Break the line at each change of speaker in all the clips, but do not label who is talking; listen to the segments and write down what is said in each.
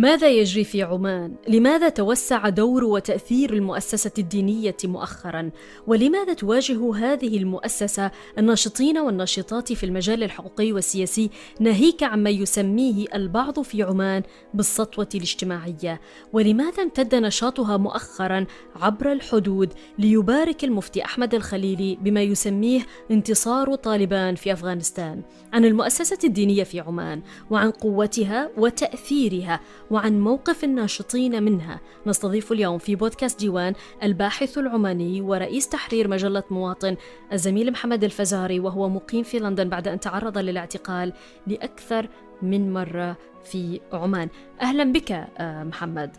ماذا يجري في عمان؟ لماذا توسع دور وتأثير المؤسسة الدينية مؤخرا؟ ولماذا تواجه هذه المؤسسة الناشطين والناشطات في المجال الحقوقي والسياسي ناهيك عما يسميه البعض في عمان بالسطوة الاجتماعية؟ ولماذا امتد نشاطها مؤخرا عبر الحدود ليبارك المفتي أحمد الخليلي بما يسميه انتصار طالبان في أفغانستان؟ عن المؤسسة الدينية في عمان وعن قوتها وتأثيرها وعن موقف الناشطين منها. نستضيف اليوم في بودكاست ديوان الباحث العماني ورئيس تحرير مجلة مواطن الزميل محمد الفزاري وهو مقيم في لندن بعد أن تعرض للاعتقال لأكثر من مرة في عمان. أهلا بك آه، محمد.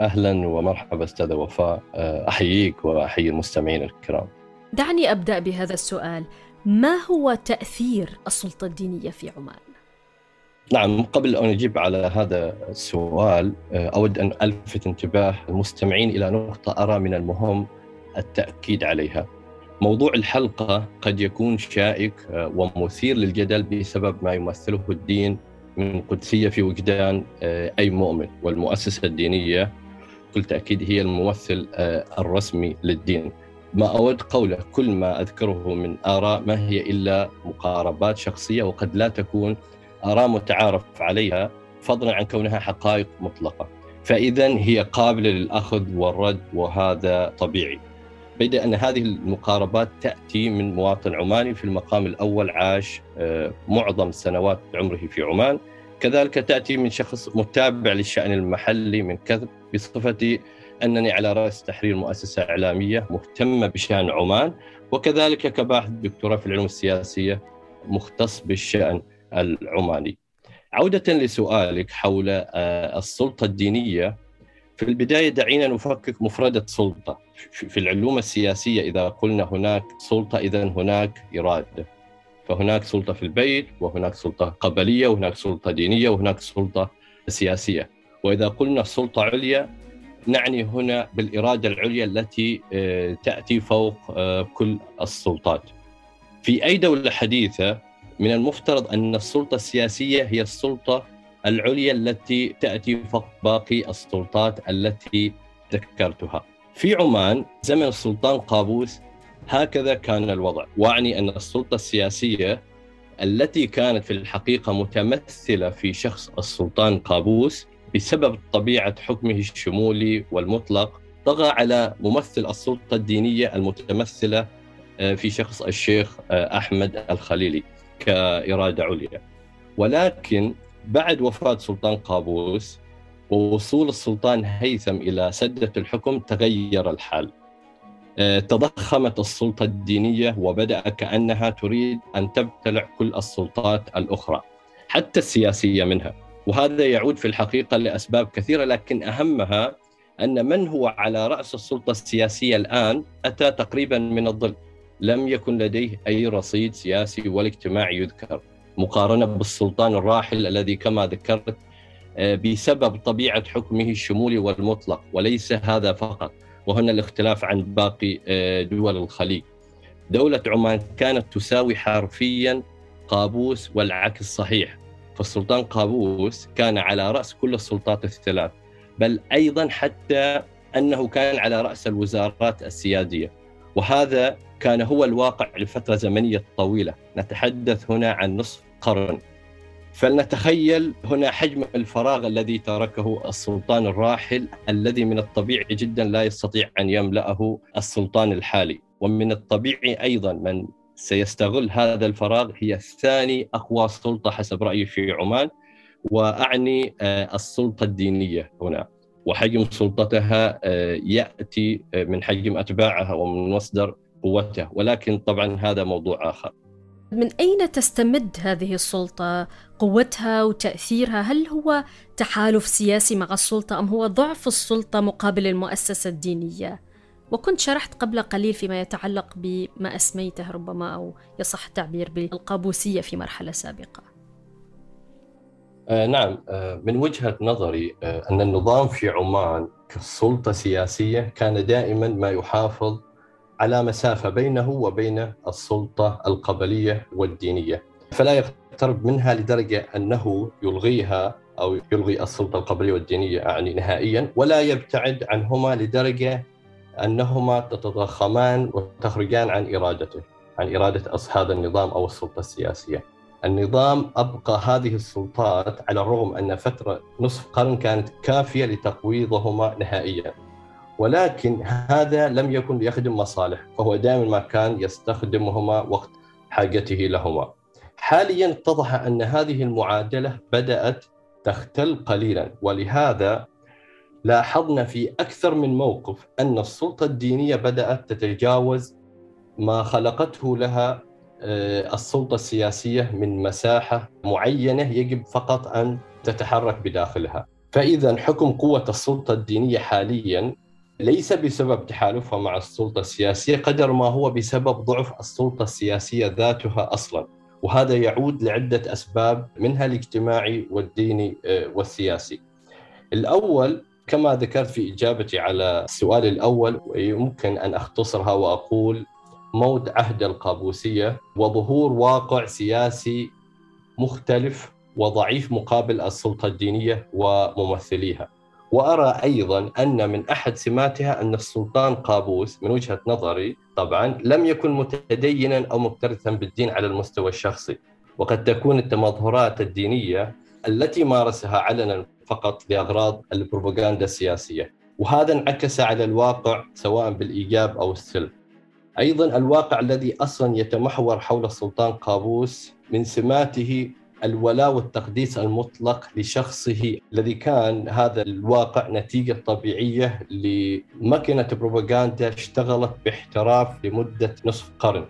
أهلا ومرحبا أستاذة وفاء. آه، أحييك وأحيي المستمعين الكرام.
دعني أبدأ بهذا السؤال. ما هو تأثير السلطة الدينية في عمان؟
نعم قبل أن أجيب على هذا السؤال آه، أود أن ألفت انتباه المستمعين إلى نقطة أرى من المهم التأكيد عليها. موضوع الحلقة قد يكون شائك آه، ومثير للجدل بسبب ما يمثله الدين من قدسية في وجدان آه، أي مؤمن والمؤسسة الدينية بكل تأكيد هي الممثل الرسمي للدين. ما أود قوله كل ما أذكره من آراء ما هي إلا مقاربات شخصية وقد لا تكون آراء متعارف عليها فضلا عن كونها حقائق مطلقة. فإذا هي قابلة للأخذ والرد وهذا طبيعي. بيد أن هذه المقاربات تأتي من مواطن عماني في المقام الأول عاش آه، معظم سنوات عمره في عمان. كذلك تأتي من شخص متابع للشأن المحلي من كذب بصفتي أنني على رأس تحرير مؤسسة إعلامية مهتمة بشأن عمان. وكذلك كباحث دكتوراه في العلوم السياسية مختص بالشأن. العماني. عودة لسؤالك حول آه، السلطة الدينية. في البداية دعينا نفكك مفردة سلطة. في العلوم السياسية إذا قلنا هناك سلطة إذا هناك إرادة. فهناك سلطة في البيت وهناك سلطة قبلية وهناك سلطة دينية وهناك سلطة سياسية. وإذا قلنا سلطة عليا نعني هنا بالإرادة العليا التي آه، تأتي فوق آه، كل السلطات. في أي دولة حديثة من المفترض أن السلطة السياسية هي السلطة العليا التي تأتي فوق باقي السلطات التي ذكرتها. في عمان زمن السلطان قابوس هكذا كان الوضع. وأعني أن السلطة السياسية التي كانت في الحقيقة متمثلة في شخص السلطان قابوس بسبب طبيعة حكمه الشمولي والمطلق طغى على ممثل السلطة الدينية المتمثلة آه، في شخص الشيخ آه، أحمد الخليلي. كإرادة عليا. ولكن بعد وفاة سلطان قابوس ووصول السلطان هيثم إلى سدة الحكم تغير الحال. آه، تضخمت السلطة الدينية وبدأ كأنها تريد أن تبتلع كل السلطات الأخرى حتى السياسية منها. وهذا يعود في الحقيقة لأسباب كثيرة لكن أهمها أن من هو على رأس السلطة السياسية الآن أتى تقريبا من الظل. لم يكن لديه أي رصيد سياسي ولا اجتماعي يذكر مقارنة بالسلطان الراحل الذي كما ذكرت آه، بسبب طبيعة حكمه الشمولي والمطلق وليس هذا فقط وهنا الاختلاف عن باقي آه، دول الخليج. دولة عمان كانت تساوي حرفيا قابوس والعكس صحيح فالسلطان قابوس كان على رأس كل السلطات الثلاث بل أيضا حتى أنه كان على رأس الوزارات السيادية. وهذا كان هو الواقع لفترة زمنية طويلة. نتحدث هنا عن نصف قرن. فلنتخيل هنا حجم الفراغ الذي تركه السلطان الراحل الذي من الطبيعي جدا لا يستطيع أن يملأه السلطان الحالي. ومن الطبيعي أيضا من سيستغل هذا الفراغ هي ثاني أقوى سلطة حسب رأيي في عمان. وأعني آه، السلطة الدينية هنا. وحجم سلطتها آه، يأتي آه، من حجم أتباعها ومن مصدر قوته ولكن طبعا هذا موضوع آخر.
من أين تستمد هذه السلطة؟ قوتها وتأثيرها هل هو تحالف سياسي مع السلطة أم هو ضعف السلطة مقابل المؤسسة الدينية؟ وكنت شرحت قبل قليل فيما يتعلق بما أسميته ربما أو يصح التعبير بالقابوسية في مرحلة سابقة.
آه نعم. آه من وجهة نظري آه أن النظام في عمان كسلطة سياسية كان دائما ما يحافظ على مسافة بينه وبين السلطة القبلية والدينية فلا يقترب منها لدرجة أنه يلغيها أو يلغي السلطة القبلية والدينية يعني نهائيا ولا يبتعد عنهما لدرجة أنهما تتضخمان وتخرجان عن إرادته عن إرادة هذا النظام أو السلطة السياسية. النظام أبقى هذه السلطات على الرغم أن فترة نصف قرن كانت كافية لتقويضهما نهائيا. ولكن هذا لم يكن ليخدم مصالح فهو دائما ما كان يستخدمهما وقت حاجته لهما. حاليا اتضح أن هذه المعادلة بدأت تختل قليلا ولهذا لاحظنا في أكثر من موقف أن السلطة الدينية بدأت تتجاوز ما خلقته لها آه، السلطة السياسية من مساحة معينة يجب فقط أن تتحرك بداخلها. فاذا حكم قوة السلطة الدينية حاليا ليس بسبب تحالفها مع السلطة السياسية قدر ما هو بسبب ضعف السلطة السياسية ذاتها أصلا. وهذا يعود لعدة أسباب منها الاجتماعي والديني آه، والسياسي. الأول كما ذكرت في إجابتي على السؤال الأول يمكن أن أختصرها وأقول موت عهد القابوسية وظهور واقع سياسي مختلف وضعيف مقابل السلطة الدينية وممثليها. وأرى أيضا أن من أحد سماتها أن السلطان قابوس من وجهة نظري طبعا لم يكن متدينا أو مكترثا بالدين على المستوى الشخصي وقد تكون التمظهرات الدينية التي مارسها علنا فقط لأغراض البروباغندا السياسية وهذا انعكس على الواقع سواء بالإيجاب أو السلب. أيضا الواقع الذي أصلا يتمحور حول السلطان قابوس من سماته الولاء والتقديس المطلق لشخصه الذي كان هذا الواقع نتيجة طبيعية لماكينة بروباغندا اشتغلت باحتراف لمدة نصف قرن.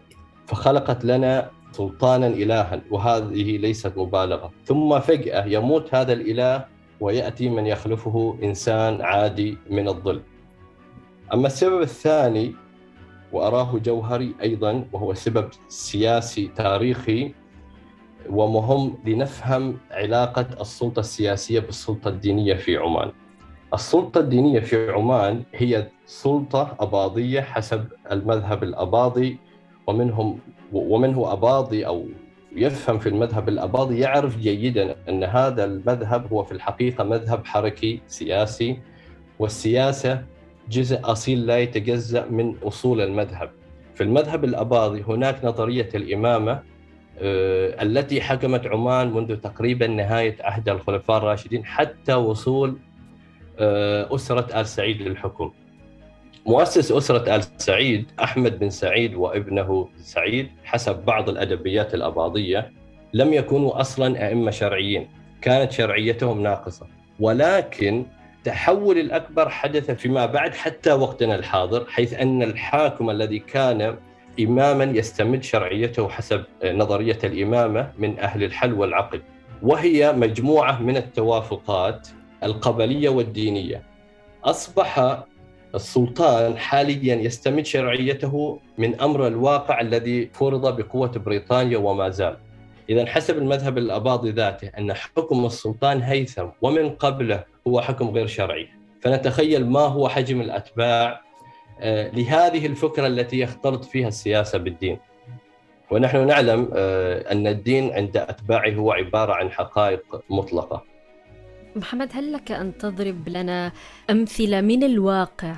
فخلقت لنا سلطانا إلها وهذه ليست مبالغة. ثم فجأة يموت هذا الإله ويأتي من يخلفه إنسان عادي من الظل. أما السبب الثاني وأراه جوهري أيضا وهو سبب سياسي تاريخي ومهم لنفهم علاقة السلطة السياسية بالسلطة الدينية في عمان. السلطة الدينية في عمان هي سلطة أباضية حسب المذهب الأباضي ومنهم ومنه أباضي أو يفهم في المذهب الأباضي يعرف جيدا أن هذا المذهب هو في الحقيقة مذهب حركي سياسي والسياسة جزء أصيل لا يتجزأ من أصول المذهب. في المذهب الأباضي هناك نظرية الإمامة التي حكمت عمان منذ تقريبا نهاية عهد الخلفاء الراشدين حتى وصول آه، أسرة آل سعيد للحكم. مؤسس أسرة آل سعيد أحمد بن سعيد وابنه سعيد حسب بعض الأدبيات الأباضية لم يكونوا أصلا أئمة شرعيين. كانت شرعيتهم ناقصة. ولكن التحول الأكبر حدث فيما بعد حتى وقتنا الحاضر حيث أن الحاكم الذي كان إماما يستمد شرعيته حسب نظرية الإمامة من أهل الحل والعقد وهي مجموعة من التوافقات القبلية والدينية. أصبح السلطان حاليا يستمد شرعيته من أمر الواقع الذي فرض بقوة بريطانيا وما زال. إذا حسب المذهب الأباضي ذاته أن حكم السلطان هيثم ومن قبله هو حكم غير شرعي. فنتخيل ما هو حجم الأتباع لهذه الفكرة التي يختلط فيها السياسة بالدين. ونحن نعلم آه، أن الدين عند أتباعه هو عبارة عن حقائق مطلقة.
محمد هل لك أن تضرب لنا أمثلة من الواقع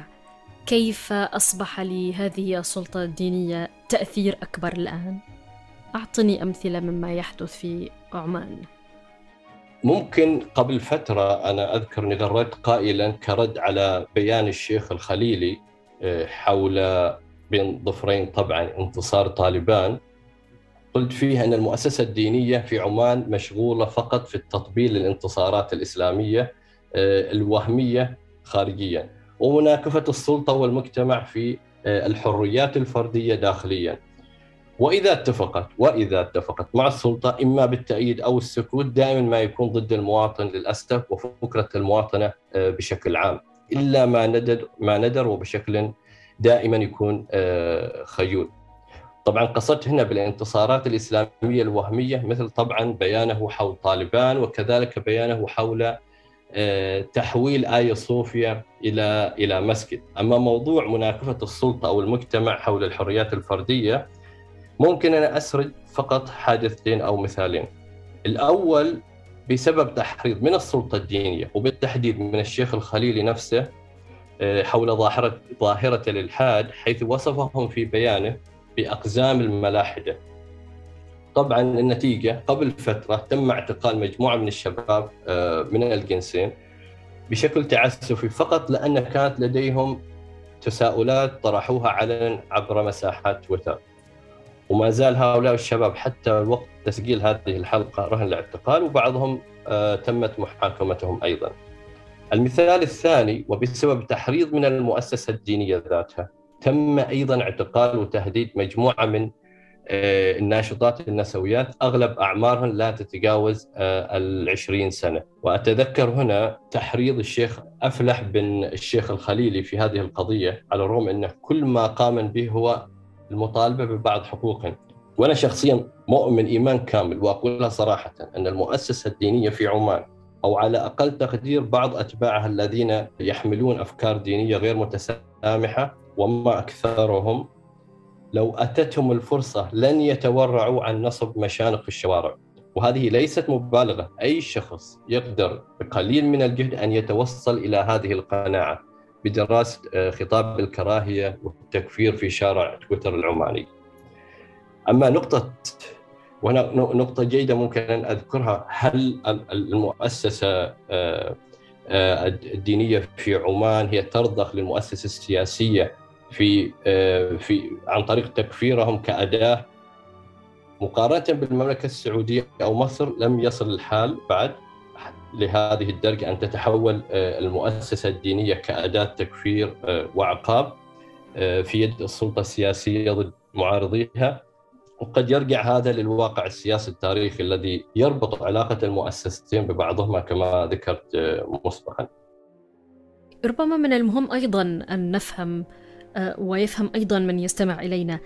كيف أصبح لهذه السلطة الدينية تأثير أكبر الآن؟ أعطني أمثلة مما يحدث في عمان.
ممكن قبل فترة أنا أذكر أني غردت قائلا كرد على بيان الشيخ الخليلي حول بين ظفرين طبعا انتصار طالبان قلت فيها أن المؤسسة الدينية في عمان مشغولة فقط في التطبيل للانتصارات الإسلامية آه، الوهمية خارجيا ومناكفة السلطة والمجتمع في آه، الحريات الفردية داخليا. وإذا اتفقت وإذا اتفقت مع السلطة إما بالتأييد أو السكوت دائما ما يكون ضد المواطن للأسف وفكرة المواطنة آه، بشكل عام. إلا ما ندر ما ندر وبشكل دائما يكون آه، خيول. طبعا قصدت هنا بالانتصارات الإسلامية الوهمية مثل طبعا بيانه حول طالبان وكذلك بيانه حول آه، تحويل آية صوفيا إلى إلى مسجد، أما موضوع مناكفة السلطة أو المجتمع حول الحريات الفردية ممكن أنا أسرد فقط حادثتين أو مثالين. الأول بسبب تحريض من السلطة الدينية وبالتحديد من الشيخ الخليلي نفسه آه، حول ظاهره ظاهرة الإلحاد حيث وصفهم في بيانه بأقزام الملاحدة. طبعا النتيجة قبل فترة تم اعتقال مجموعة من الشباب آه، من الجنسين بشكل تعسفي فقط لأن كانت لديهم تساؤلات طرحوها علنا عبر مساحات تويتر. وما زال هؤلاء الشباب حتى وقت تسجيل هذه الحلقة رهن الاعتقال وبعضهم آه، تمت محاكمتهم أيضا. المثال الثاني وبسبب تحريض من المؤسسة الدينية ذاتها تم أيضا اعتقال وتهديد مجموعة من آه، الناشطات النسويات أغلب أعمارهن لا تتجاوز آه، العشرين سنة وأتذكر هنا تحريض الشيخ أفلح بن الشيخ الخليلي في هذه القضية على الرغم انه كل ما قام به هو المطالبة ببعض حقوقهم وأنا شخصيا مؤمن إيمان كامل وأقولها صراحة أن المؤسسة الدينية في عمان أو على أقل تقدير بعض أتباعها الذين يحملون أفكار دينية غير متسامحة وما أكثرهم لو أتتهم الفرصة لن يتورعوا عن نصب مشانق الشوارع. وهذه ليست مبالغة. أي شخص يقدر بقليل من الجهد أن يتوصل إلى هذه القناعة. بدراسة آه، خطاب الكراهية والتكفير في شارع تويتر العماني. أما نقطة وهنا نقطة جيدة ممكن أن أذكرها هل المؤسسة آه، آه، الدينية في عمان هي ترضخ للمؤسسة السياسية في في عن طريق تكفيرهم كأداة مقارنة بالمملكة السعودية أو مصر لم يصل الحال بعد لهذه الدرجة أن تتحول المؤسسة الدينية كأداة تكفير وعقاب في يد السلطة السياسية ضد معارضيها. وقد يرجع هذا للواقع السياسي التاريخي الذي يربط علاقة المؤسستين ببعضهما كما ذكرت آه، مسبقا.
ربما من المهم أيضا أن نفهم آه، ويفهم أيضا من يستمع إلينا.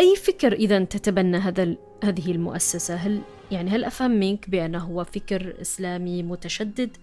أي فكر إذا تتبنى هذا هذه المؤسسة؟ هل يعني هل أفهم منك بأنه هو فكر إسلامي متشدد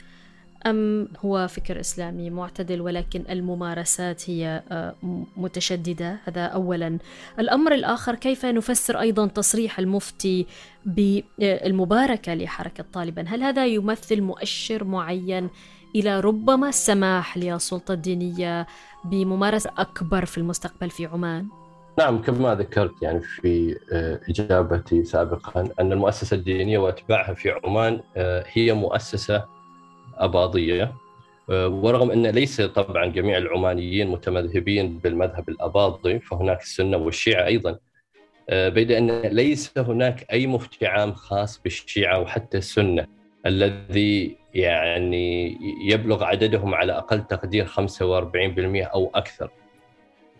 أم هو فكر إسلامي معتدل ولكن الممارسات هي آه، متشددة؟ هذا أولا. الأمر الآخر كيف نفسر أيضا تصريح المفتي بالمباركة لحركة طالبان هل هذا يمثل مؤشر معين إلى ربما السماح للسلطة الدينية بممارسة أكبر في المستقبل في عمان؟
نعم كما ذكرت يعني في آه، إجابتي سابقا أن المؤسسة الدينية وأتباعها في عمان آه، هي مؤسسة أباضية آه، ورغم أن ليس طبعا جميع العمانيين متمذهبين بالمذهب الأباضي فهناك السنة والشيعة أيضا بيد أن ليس هناك أي مفتي عام خاص بالشيعة وحتى السنة الذي يعني يبلغ عددهم على أقل تقدير 45% أو أكثر.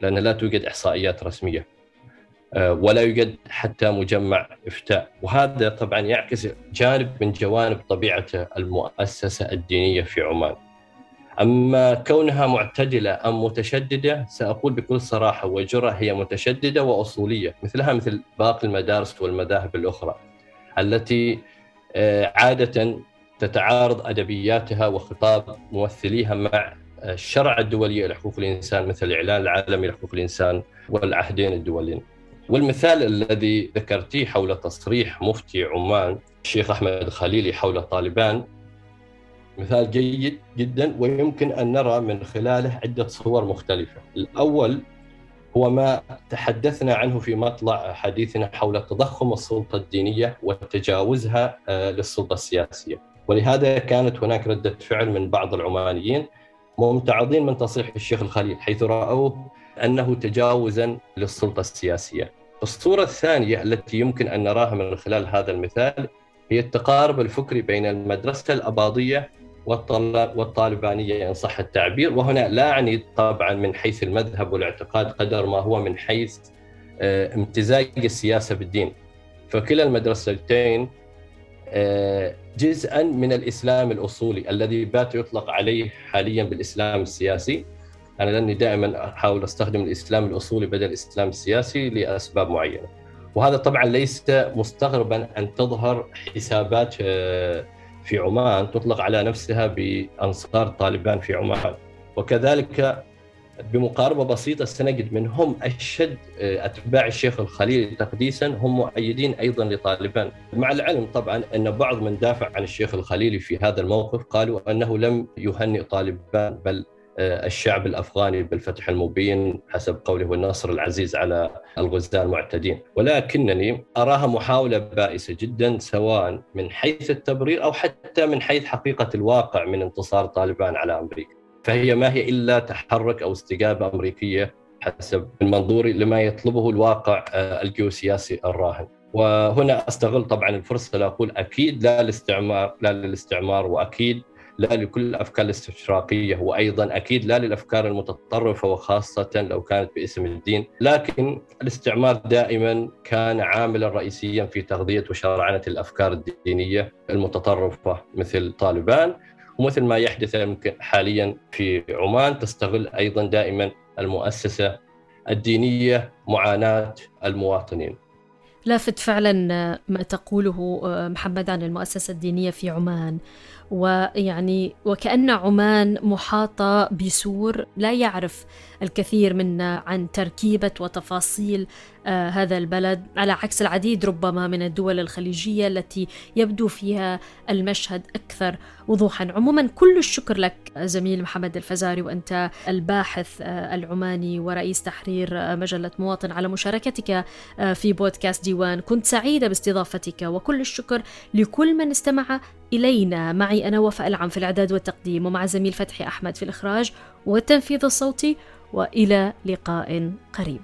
لأن لا توجد إحصائيات رسمية آه، ولا يوجد حتى مجمع إفتاء وهذا طبعا يعكس جانب من جوانب طبيعة المؤسسة الدينية في عمان. أما كونها معتدلة أم متشددة سأقول بكل صراحة وجرأة هي متشددة وأصولية مثلها مثل باقي المدارس والمذاهب الأخرى التي آه، عادة تتعارض أدبياتها وخطاب ممثليها مع الشرع الدولي لحقوق الإنسان مثل الإعلان العالمي لحقوق الإنسان والعهدين الدولين. والمثال الذي ذكرتيه حول تصريح مفتي عمان الشيخ أحمد خليلي حول طالبان مثال جيد جدا ويمكن أن نرى من خلاله عدة صور مختلفة. الأول هو ما تحدثنا عنه في مطلع حديثنا حول تضخم السلطة الدينية وتجاوزها آه، للسلطة السياسية. ولهذا كانت هناك ردة فعل من بعض العمانيين ممتعضين من تصريح الشيخ الخليل حيث راوه أنه تجاوزا للسلطة السياسية. الصورة الثانية التي يمكن أن نراها من خلال هذا المثال هي التقارب الفكري بين المدرسة الأباضية والطالبانية إن صح التعبير وهنا لا أعني طبعا من حيث المذهب والاعتقاد قدر ما هو من حيث آه، امتزاج السياسة بالدين فكلا المدرستين آه، جزءا من الإسلام الأصولي الذي بات يطلق عليه حاليا بالإسلام السياسي أنا لاني دائما أحاول أستخدم الإسلام الأصولي بدل الإسلام السياسي لأسباب معينة. وهذا طبعا ليس مستغربا أن تظهر حسابات آه، في عمان تطلق على نفسها بأنصار طالبان في عمان وكذلك بمقاربة بسيطة سنجد من هم أشد آه، أتباع الشيخ الخليل تقديسا هم مؤيدين أيضا لطالبان، مع العلم طبعا أن بعض من دافع عن الشيخ الخليلي في هذا الموقف قالوا أنه لم يهنئ طالبان بل آه، الشعب الأفغاني بالفتح المبين حسب قوله والنصر العزيز على الغزاة المعتدين، ولكنني أراها محاولة بائسة جدا سواء من حيث التبرير أو حتى من حيث حقيقة الواقع من انتصار طالبان على أمريكا. فهي ما هي إلا تحرك أو استجابة أمريكية حسب من منظوري لما يطلبه الواقع آه، الجيوسياسي الراهن. وهنا أستغل طبعا الفرصة لأقول أكيد لا للاستعمار لا للاستعمار وأكيد لا لكل الأفكار الاستشراقية وأيضا أكيد لا للأفكار المتطرفة وخاصة لو كانت باسم الدين، لكن الاستعمار دائما كان عاملا رئيسيا في تغذية وشرعنة الأفكار الدينية المتطرفة مثل طالبان ومثل ما يحدث يمكن حاليا في عمان تستغل أيضا دائما المؤسسة الدينية معاناة المواطنين.
لافت فعلا ما تقوله محمد عن المؤسسة الدينية في عمان ويعني وكأن عمان محاطة بسور لا يعرف الكثير منا عن تركيبة وتفاصيل آه هذا البلد على عكس العديد ربما من الدول الخليجية التي يبدو فيها المشهد أكثر وضوحا. عموما كل الشكر لك زميل محمد الفزاري وأنت الباحث آه العماني ورئيس تحرير آه مجلة مواطن على مشاركتك آه في بودكاست ديوان. كنت سعيدة باستضافتك وكل الشكر لكل من استمع إلينا. معي أنا وفاء العم في الإعداد والتقديم ومع زميل فتحي أحمد في الإخراج والتنفيذ الصوتي وإلى لقاء قريب.